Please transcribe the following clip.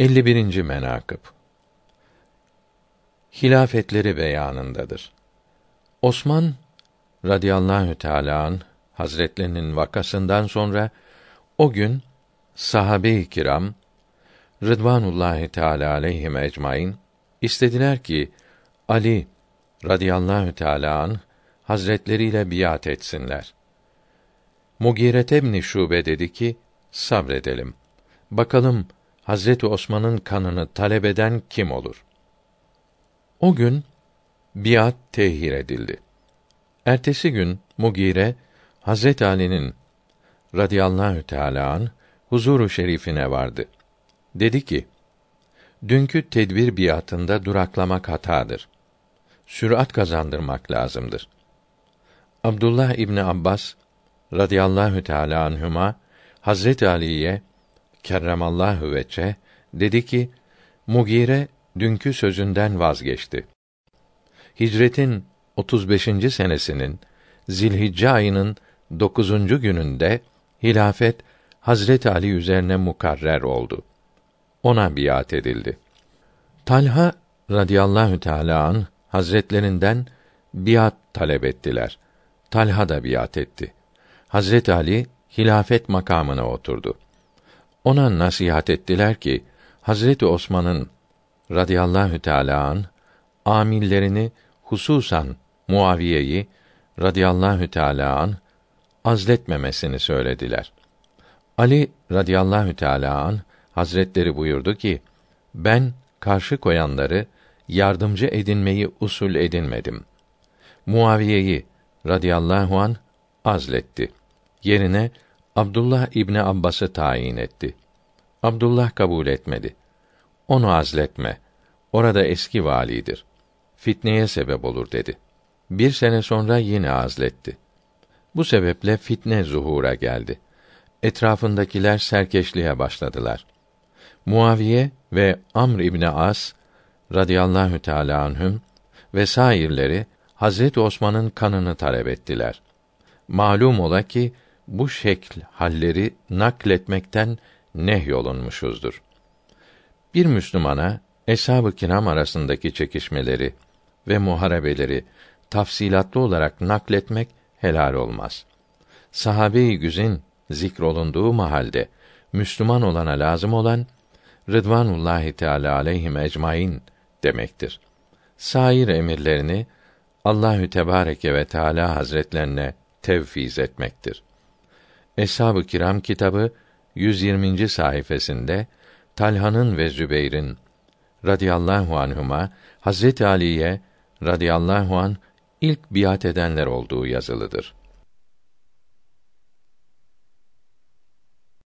51. menakıb Hilafetleri beyanındadır. Osman radıyallahu teala Hazretlerinin vakasından sonra o gün sahabe-i kiram Rıdvanullahi Teala aleyhim ecmaîn istediler ki Ali radıyallahu teala an hazretleriyle biat etsinler. Mugiret ibn Şube dedi ki sabredelim. Bakalım Hazreti Osman'ın kanını talep eden kim olur? O gün biat tehir edildi. Ertesi gün Mugire Hazret Ali'nin radıyallahu teala an huzuru şerifine vardı. Dedi ki: Dünkü tedbir biatında duraklamak hatadır. Sürat kazandırmak lazımdır. Abdullah İbni Abbas radıyallahu teala anhuma Hazret Ali'ye kerremallahu veçe dedi ki Mugire dünkü sözünden vazgeçti. Hicretin 35. senesinin Zilhicce ayının 9. gününde hilafet Hazret Ali üzerine mukarrer oldu. Ona biat edildi. Talha radıyallahu teala an hazretlerinden biat talep ettiler. Talha da biat etti. Hazret Ali hilafet makamına oturdu. Ona nasihat ettiler ki Hazreti Osman'ın radıyallahu teala an amillerini hususan Muaviye'yi radıyallahu teala an azletmemesini söylediler. Ali radıyallahu teala an Hazretleri buyurdu ki: Ben karşı koyanları yardımcı edinmeyi usul edinmedim. Muaviye'yi radıyallahu an azletti. Yerine Abdullah İbni Abbas'ı tayin etti. Abdullah kabul etmedi. Onu azletme. Orada eski validir. Fitneye sebep olur dedi. Bir sene sonra yine azletti. Bu sebeple fitne zuhura geldi. Etrafındakiler serkeşliğe başladılar. Muaviye ve Amr İbni As radıyallahu teâlâ anhüm ve sairleri Hazret Osman'ın kanını talep ettiler. Malum ola ki bu şekl halleri nakletmekten nehyolunmuşuzdur. Bir Müslümana eshab-ı kiram arasındaki çekişmeleri ve muharebeleri tafsilatlı olarak nakletmek helal olmaz. Sahabe-i güzin zikrolunduğu mahalde Müslüman olana lazım olan Rıdvanullahi Teala aleyhim ecmaîn demektir. Sair emirlerini Allahü Tebareke ve Teala Hazretlerine tevfiz etmektir. Eshab-ı Kiram kitabı 120. sayfasında Talha'nın ve Zübeyr'in radıyallahu anhuma Hazreti Ali'ye radıyallahu an ilk biat edenler olduğu yazılıdır.